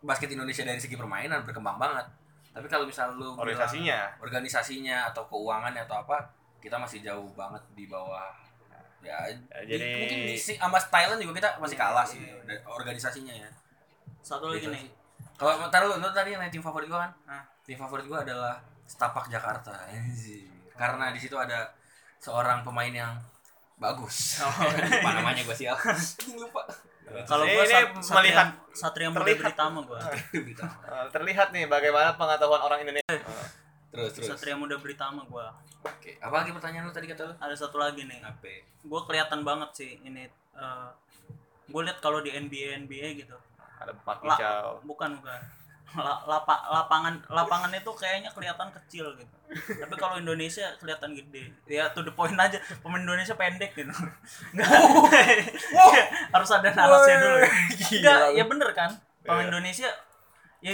basket Indonesia dari segi permainan berkembang banget tapi kalau misalnya lu bilang- Organisasinya. organisasinya atau keuangannya atau apa kita masih jauh banget di bawah ya, Ya, di- jadi- mungkin di si- sama Thailand juga kita masih kalah sih Iya. dari organisasinya ya satu lagi Gitu nih kalau taruh lu, lu tadi yang tim favorit gua kan Hah? tim favorit gua adalah Stapak Jakarta Anjir. karena di situ ada seorang pemain yang bagus lupa namanya gua sial lupa kalau Ini- gua ini Sat- melihat Satria Muda terlihat. Britama gua. Eh, terlihat nih bagaimana pengetahuan orang Indonesia. Terus terus. Satria Muda Britama gua. Oke apa lagi pertanyaan lu tadi kata lu? Ada satu lagi nih. Apa? Gue kelihatan banget sih ini gue lihat kalau di NBA NBA gitu. Ada empat kicau. bukan bukan. La- lapa- lapangan lapangan itu kayaknya kelihatan kecil gitu. Tapi kalau Indonesia kelihatan gede. Ya to the point aja. Pemain Indonesia pendek gitu. Nggak. Harus ada narasnya dulu. Nggak ya bener kan? Pemain Iya. Indonesia ya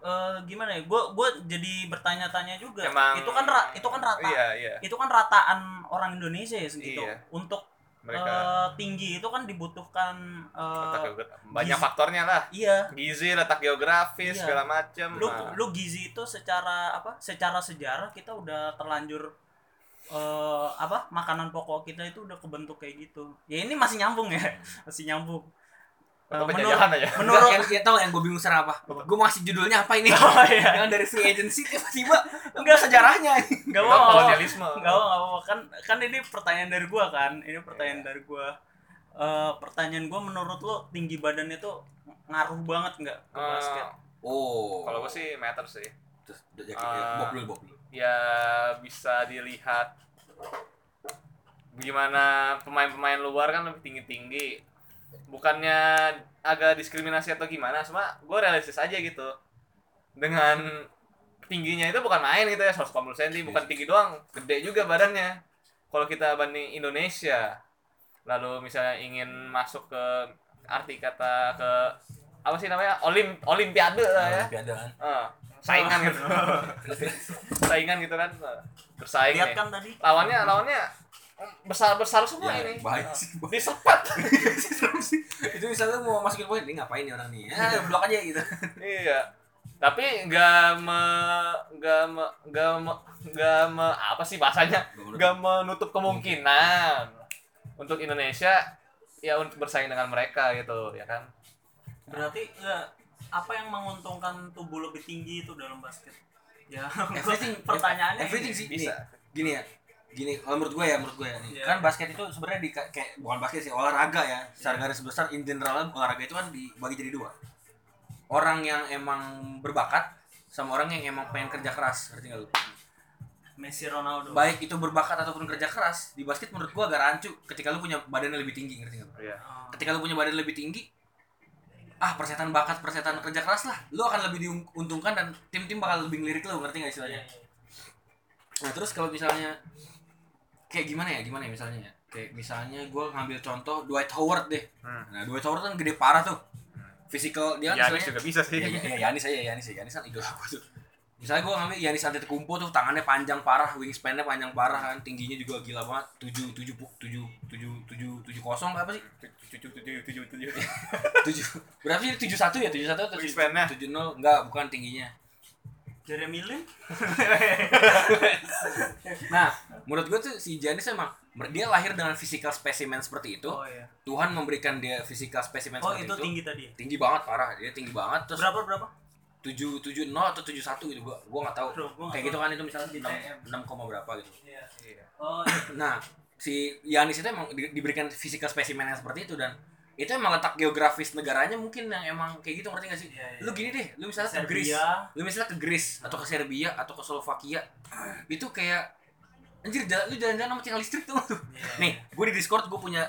eh, gimana ya gue gue jadi bertanya-tanya juga Emang- itu kan ra- itu kan rata Iya, iya. itu kan rataan orang Indonesia ya segitu Iya. untuk Mereka eh, tinggi itu kan dibutuhkan letak geogra- banyak gizi- faktornya lah. iya Gizi, letak geografis, Iya. segala macam. lu Nah, lu gizi itu secara apa secara sejarah kita udah terlanjur eh apa makanan pokok kita itu udah kebentuk kayak gitu ya ini masih nyambung ya masih nyambung Eh, Atau menurut penjajahan aja. menurut yang, yang tau yang gue bingung sekarang apa gue masih judulnya apa ini Oh, iya. yang dari free agency tiba-tiba enggak sejarahnya nggak Itu apa kolonialisme. nggak apa nggak apa kan kan ini pertanyaan dari gua kan ini pertanyaan dari gua Eh pertanyaan gua menurut lo tinggi badan itu ngaruh banget nggak ke Eh, basket oh Kalau gue sih meter sih. terus jadi Ah. bob dulu bob dulu Ya bisa dilihat gimana pemain-pemain luar kan lebih tinggi-tinggi. Bukannya agak diskriminasi atau gimana, cuma gue realistis aja gitu. Dengan tingginya itu bukan main gitu ya, 180 cm, bukan tinggi doang, gede juga badannya. Kalau kita banding Indonesia, lalu misalnya ingin masuk ke arti kata ke apa sih namanya? Olim olimpiade lah ya. Olimpiade kan? Ah, saingan gitu. Saingan gitu kan. Bersaing lihat kan tadi. Lawannya lawannya besar besar semua ya, ini. bahaya sih disepat itu misalnya mau masukin poin ini ngapain nih orang nih? Ya blok aja gitu. Iya. Tapi nggak me nggak me nggak me nggak me apa sih bahasanya? Nggak menutup. Kemungkinan untuk Indonesia ya untuk bersaing dengan mereka gitu ya kan? Berarti nggak apa yang menguntungkan tubuh lebih tinggi itu dalam basket? Ya everything pertanyaannya everything ini. sih Bisa. gini ya gini kalau menurut gue ya menurut gue ya nih. Iya. kan basket itu sebenarnya di kayak bukan basket sih olahraga ya secara garis besar in general olahraga itu kan dibagi jadi dua orang yang emang berbakat sama orang yang emang pengen kerja keras ngerti nggak lu Messi Ronaldo baik itu berbakat ataupun kerja keras di basket menurut gua agak rancu ketika lu punya badannya lebih tinggi ngerti nggak lu? iya Oh. ketika lu punya badan lebih tinggi ah persetan bakat persetan kerja keras lah lu akan lebih diuntungkan dan tim-tim bakal lebih ngelirik lu ngerti nggak Iya, istilahnya iya. nah terus kalau misalnya kayak gimana ya gimana ya misalnya ya kayak misalnya gue ngambil contoh Dwight Howard deh Hmm. nah Dwight Howard kan gede parah tuh physical dia kan Yanis juga bisa sih. Iya, iya, iya, Yanis aja, Yanis ya. Yanis kan idola gue tuh. Misalnya gue ngambil Yanis Antetokounmpo tuh tangannya panjang parah, wingspan-nya panjang parah kan, tingginya juga gila banget. 7 7 7 7 7 7 kosong apa sih? Tujuh tujuh tujuh tujuh. 7 berapa sih? 71 ya? 71 atau Wingspan-nya? 70 enggak, bukan tingginya. Jeremy Lin Nah, menurut gue tuh si Janis emang dia lahir dengan physical specimen seperti itu. oh iya Tuhan memberikan dia physical specimen oh seperti itu itu. tinggi tadi ya? Tinggi banget parah, dia tinggi banget terus berapa berapa 7 7 0 atau 71 gitu gua gua enggak tahu. Bro, gua nggak Kayak tahu. gitu kan itu misalnya Di 6, TM. 6, koma berapa gitu. Iya. oh Nah, si Yanis itu emang di- diberikan physical specimen yang seperti itu dan itu emang letak geografis negaranya mungkin yang emang kayak gitu ngerti gak sih? Iya, iya. Lu gini deh, lu misalnya ke Serbia. Greece, lu misalnya ke Greece atau ke Serbia atau ke Slovakia, itu kayak anjir jalan, lu jalan-jalan sama tiang listrik tuh. Iya. Nih, gue di Discord gue punya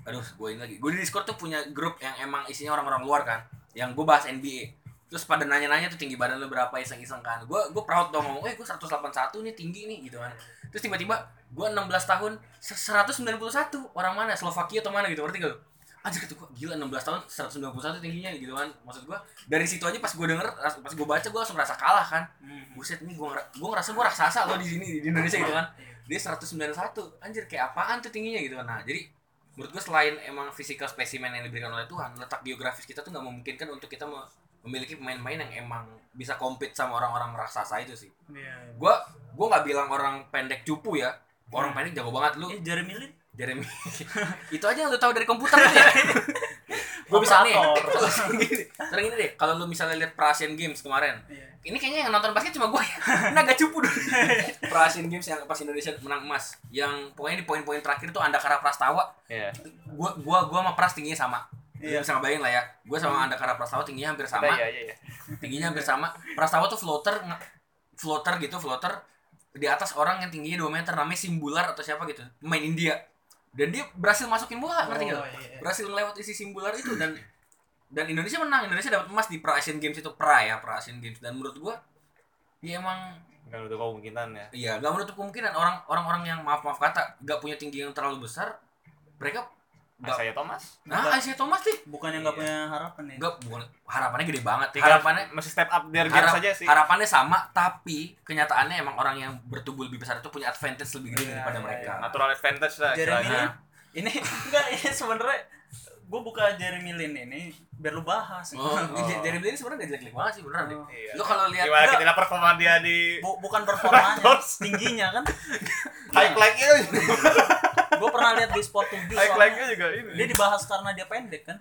aduh, gue ini lagi. Gue di Discord tuh punya grup yang emang isinya orang-orang luar kan, yang gue bahas NBA. Terus pada nanya-nanya tuh tinggi badan lu berapa iseng-iseng kan. Gue gue proud dong ngomong, "Eh, gue 181 nih tinggi nih." gitu kan. Terus tiba-tiba gue 16 tahun se- 191 orang mana? Slovakia atau mana gitu, ngerti gak lu? Anjir kata gue, gila 16 tahun 191 tingginya gitu kan. Maksud gue dari situ aja pas gue denger, pas gue baca gue langsung ngerasa kalah kan. Hmm. Buset nih gue gue ngerasa gue raksasa loh di sini di Indonesia gitu kan. Dia 191. Anjir kayak apaan tuh tingginya gitu kan. Nah, jadi menurut gue selain emang physical specimen yang diberikan oleh Tuhan, letak geografis kita tuh nggak memungkinkan untuk kita me- memiliki pemain-pemain yang emang bisa compete sama orang-orang raksasa itu sih. Iya. Gua gua nggak bilang orang pendek cupu ya. Orang pendek jago banget lu. Eh, Jeremy Lin Jeremy. itu aja yang lu tahu dari komputer ya. gue bisa nih. Sering ini deh, kalau lu misalnya lihat Pra-Asian Games kemarin, Iya. ini kayaknya yang nonton basket cuma gue ya. Ini agak cupu dulu. Pra-Asian Games yang pas Indonesia menang emas, yang pokoknya di poin-poin terakhir tuh Andakara Prastawa, Iya. gua gua gua sama Pras tingginya sama. Iya. bisa ngebayangin lah ya. Gua sama Andakara Prastawa tingginya hampir sama. Iya iya iya. Tingginya hampir sama. Prastawa tuh floater floater gitu, floater di atas orang yang tingginya 2 meter namanya Simbular atau siapa gitu. Pemain India. Dan dia berhasil masukin bola, ngerti Oh, nggak? iya. Berhasil melewati si Simbular itu dan dan Indonesia menang. Indonesia dapat emas di Pra Asian Games itu pra ya, Pra Asian Games dan menurut gua ya emang Enggak ada kemungkinan ya. iya nggak menutup kemungkinan orang orang-orang yang maaf maaf kata nggak punya tinggi yang terlalu besar mereka nggak Saya Thomas. nah Isaiah Thomas sih bukan yang nggak punya harapan ya nggak bukan harapannya gede banget Tinggal harapannya masih step up game harap- saja sih. harapannya sama tapi kenyataannya emang orang yang bertubuh lebih besar itu punya advantage lebih gede Iya, daripada iya, mereka Natural advantage lah Jeremy. Lin ini enggak ini sebenarnya gue buka Jeremy Lin ini biar lu bahas oh, Oh. J- Jeremy Lin sebenarnya gak jelek-jelek banget sih beneran deh Oh. Iya. lu kalau lihat Gimana Enggak. kita lihat performa dia di Bu- bukan performanya tingginya kan high like itu. Gue pernah lihat di sport 7 High like juga dia ini. dibahas karena dia pendek kan?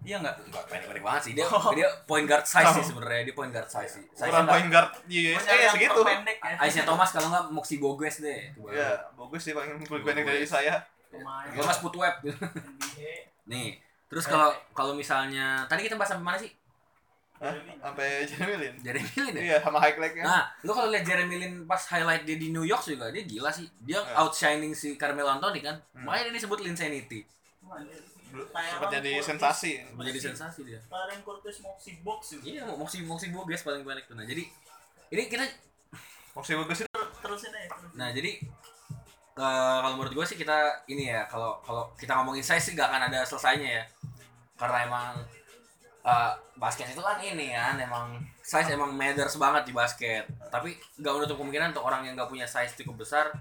Iya nggak? Enggak pendek-pendek banget sih. Dia Oh. dia point guard size sih sebenarnya. Dia point guard size sih. Size Ukuran point guard USA ya segitu. pendek ya. Isaiah Thomas kalau nggak Moxie Bogues deh. Itu baru. Ya, bagus sih paling pendek dari saya. Pemain Dia mas put web NBA nih terus kalau kalau misalnya tadi kita bahas sampai mana sih Hah? Sampai Jeremy Lin. Jeremy Lin ya Iya, sama high like nya. Nah, lu kalau lihat Jeremy Lin pas highlight dia di New York juga dia gila sih. Dia Ya. outshining si Carmelo Anthony kan. Hmm. Makanya dia disebut Linsanity. Sempat jadi sensasi. Menjadi sensasi dia. Karen Cortez Moxie Box juga Iya, Moxie Moxie Bogues paling banyak tuh. Nah, jadi ini kita Masih bagus itu. terusin aja terus. nah jadi eh, kalau menurut gue sih kita ini ya kalau kalau kita ngomongin size sih gak akan ada selesainya ya. Karena emang eh, basket itu kan ini kan emang size emang matters banget di basket. Tapi gak menutup kemungkinan untuk orang yang gak punya size cukup besar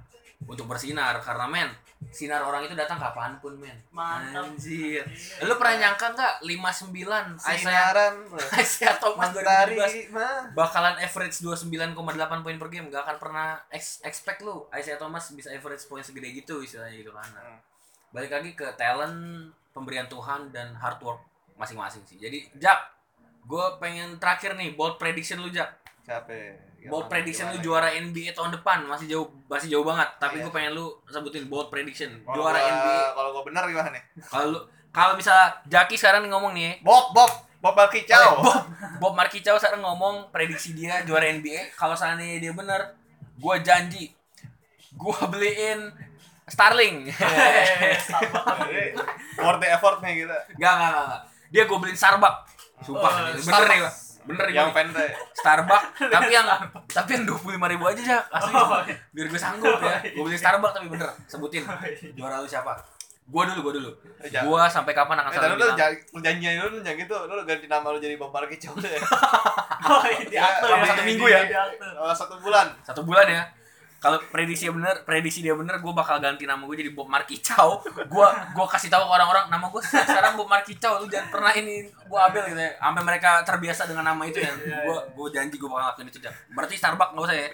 untuk bersinar karena men sinar orang itu datang kapan pun men Mantap. anjir lu pernah nyangka nggak 59 Isaiah Sinaran. Isaiah Thomas Mentari 2017 mah. bakalan average 29,8 poin per game gak akan pernah ex- expect lu Isaiah Thomas bisa average poin segede gitu istilahnya gitu kan Nah, Hmm. balik lagi ke talent pemberian Tuhan dan hard work masing-masing sih jadi Jack gue pengen terakhir nih bold prediction lu Jack Capek. bold Gimana, prediction lu gimana? juara NBA tahun depan masih jauh masih jauh banget tapi Iya. gue pengen lu sebutin bold prediction Kalau juara gua- NBA Kalau gua benar gimana nih? kalau lu- kalau misalnya Jaki sekarang ngomong nih Bob, Bob, Bob Markicau. Bob Bob Markicau sekarang ngomong prediksi dia juara NBA kalau seandainya dia bener gue janji gue beliin Starling Eh. Jadi, Worth the effort nih kita. Gak, gak, gak, gak. Dia gue beliin Starbucks. Sumpah, Oh, ini bener nih, Pak. Bener nih, Yang pendek. Starbucks tapi yang tapi yang dua puluh lima ribu aja ya asli Oh, iya. biar gue sanggup ya gue beli Starbucks tapi bener sebutin juara lu siapa gua dulu gua dulu Eh, gua sampai kapan akan Eh, selalu lu bilang lu janjian dulu jangan gitu. Lu ganti nama lu jadi Marley Chow deh. Oh, iya, ya. satu minggu ya? Oh, satu bulan. satu bulan ya kalau prediksi dia bener prediksi dia bener gue bakal ganti nama gue jadi Bob Markicau gue gue kasih tahu ke orang-orang nama gue sekarang Bob Markicau lu jangan pernah ini gue ambil gitu ya. Sampai mereka terbiasa dengan nama itu ya. Gue gue janji gue bakal lakuin itu Cak. berarti Starbucks nggak usah ya?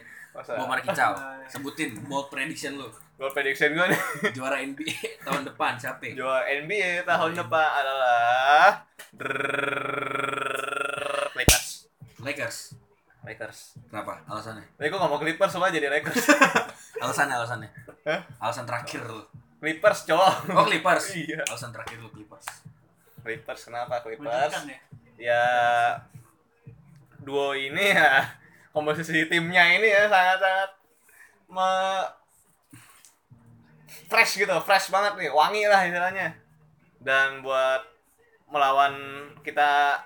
Bob Markicau sebutin bold prediction lu. Gol prediction gue nih. juara NBA tahun depan siapa? Juara NBA tahun depan adalah Lakers. Lakers Lakers. kenapa alasannya Tapi gue gak mau Clippers semua jadi Lakers. alasannya alasannya Hah? alasan terakhir lu Clippers cowok. oh Clippers Iya. alasan terakhir lu Clippers Clippers kenapa Clippers? Ya. Ya duo ini ya komposisi timnya ini ya sangat-sangat me fresh gitu, fresh banget nih, wangi lah istilahnya. Dan buat melawan kita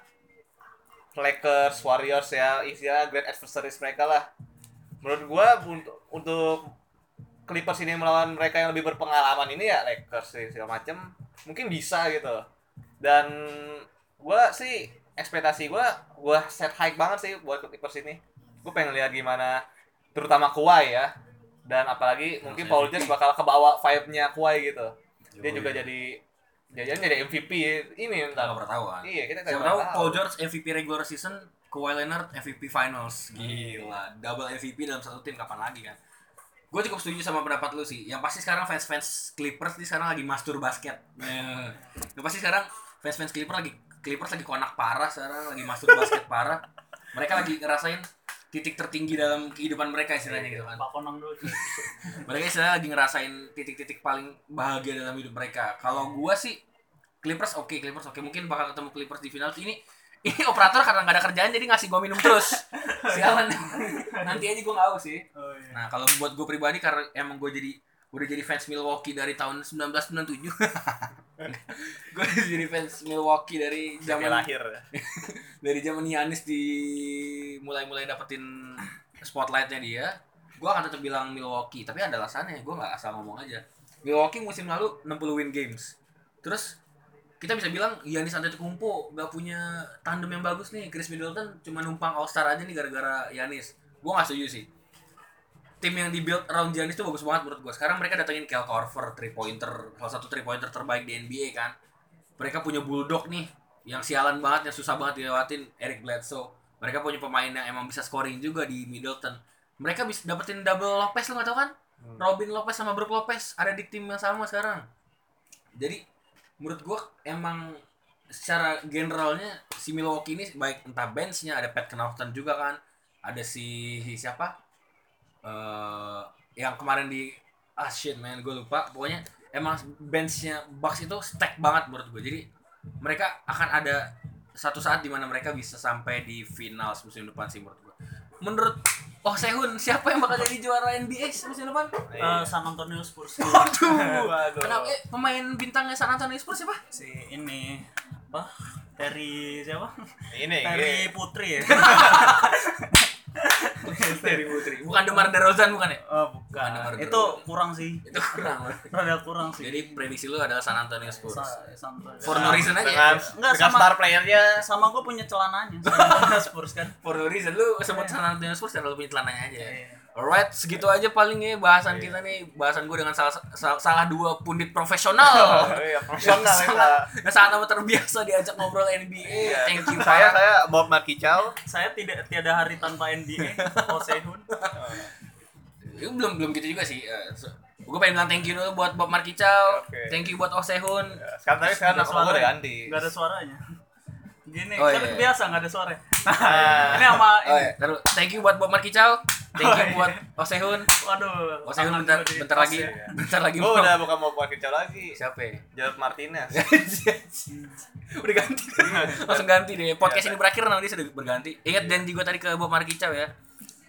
Lakers, Warriors ya, istilah great adversaries mereka lah. Menurut gua untuk untuk Clippers ini melawan mereka yang lebih berpengalaman ini ya Lakers sih segala macem mungkin bisa gitu. Dan gua sih ekspektasi gua gua set high banget sih buat Clippers ini. Gue pengen lihat gimana terutama Kawhi ya. Dan apalagi mungkin Paul George bakal kebawa vibe-nya Kawhi gitu. Dia juga jadi jajan jadi MVP ini Kita ntar. nggak pernah tahu kan Iya, kita Siapa nggak tahu Paul George MVP regular season, Kawhi Leonard MVP finals. Gila, double MVP dalam satu tim kapan lagi kan? Gue cukup setuju sama pendapat lu sih. Yang pasti sekarang fans-fans Clippers nih sekarang lagi mastur basket. Yang pasti sekarang fans-fans Clippers lagi Clippers lagi konak parah sekarang lagi mastur basket parah. Mereka lagi ngerasain titik tertinggi dalam kehidupan mereka istilahnya gitu kan. Pak Konang dulu. Mereka istilahnya lagi ngerasain titik-titik paling bahagia dalam hidup mereka. Kalau gua sih Clippers oke, Clippers oke. Mungkin bakal ketemu Clippers di final. Ini ini operator karena nggak ada kerjaan jadi ngasih gua minum terus. Sialan. Nanti aja gua nggak tahu sih. Oh iya. Nah, kalau buat gue pribadi karena emang gue jadi udah jadi fans Milwaukee dari tahun 1997. gue jadi fans Milwaukee dari Zaman lahir. dari zaman Giannis di mulai-mulai dapetin spotlightnya dia gue akan tetap bilang Milwaukee. Tapi ada alasannya gue nggak asal ngomong aja. Milwaukee musim lalu 60 win games. Terus kita bisa bilang Giannis Antetokounmpo gak punya tandem yang bagus nih. Chris Middleton cuma numpang All Star aja nih gara-gara Giannis. Gue gak setuju sih tim yang dibuild around Giannis tuh bagus banget menurut gue sekarang mereka datengin Kel Korver three pointer salah satu three pointer terbaik di NBA kan. Mereka punya bulldog nih yang sialan banget yang susah banget dilewatin Eric Bledsoe. Mereka punya pemain yang emang bisa scoring juga di Middleton. Mereka bisa dapetin double Lopez lo gak tau kan? Robin Lopez sama Brook Lopez ada di tim yang sama sekarang. Jadi menurut gua emang secara generalnya si Milwaukee ini baik entah benchnya ada Pat Connaughton juga kan ada si, si siapa eh yang kemarin di ah shit man gue lupa pokoknya emang benchnya Bucks itu stack banget menurut gue jadi mereka akan ada satu saat di mana mereka bisa sampai di final musim depan sih menurut gue menurut Oh Sehun siapa yang bakal jadi juara NBA musim depan? Eh, San Antonio Spurs. Waduh. Waduh. Kenapa eh, pemain bintangnya San Antonio Spurs siapa? si ini apa? Terry siapa? Ini, Terry ini. Putri ya. Terry Putri. Bukan Demar Derozan bukan ya? Oh, bukan. Mana Itu kurang sih. Itu kurang. Rada kurang sih. Jadi prediksi lu adalah San Antonio Spurs. Sa- San Antonio. For no reason aja. Dengan, Enggak, sama- star playernya sama gue punya celananya San Antonio Spurs kan. For no reason lu sebut San Antonio Spurs dan lu punya celananya aja. Iya. Alright, segitu aja paling ya bahasan kita nih. Bahasan gue dengan salah, salah, salah dua pundit profesional. Iya, profesional yang sangat, yang sangat amat terbiasa diajak ngobrol NBA. Iya. Thank you Saya saya Bob Markicau. Saya tidak tiada hari tanpa NBA. Osehun. Itu belum belum gitu juga sih. gue pengen bilang thank you dulu buat Bob Markicau. Oke. Thank you buat Osehun. Ya, Sekarang tapi sekarang Nggak nama gue suara. ganti. Gak ada suaranya. Gini, Oh, kan iya. biasa gak ada suara. Ah. ini sama Oh ini. ya, taruh. thank you buat Bob Markicau. Thank you Oh, iya. buat Osehun. Waduh. Osehun bentar di bentar lagi. ya. Bentar lagi Gue mau- udah bukan Bob Markicau lagi. Siapa ya? Jared Martinez. udah ganti langsung ganti deh podcast ini berakhir nanti sudah berganti ingat janji gue tadi ke Bob Markicau ya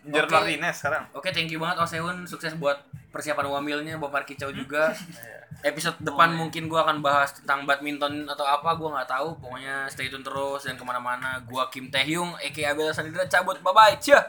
Jer Oke. Martinez sekarang. Oke, thank you banget Oseun. Sukses buat persiapan wamilnya, Bapak Kicau juga. Iya. Episode depan mungkin gua akan bahas tentang badminton atau apa, gua nggak tahu. Pokoknya stay tune terus dan ke mana-mana. Gua Kim Taehyung, aka Abel Sandra cabut. Bye bye. Cia.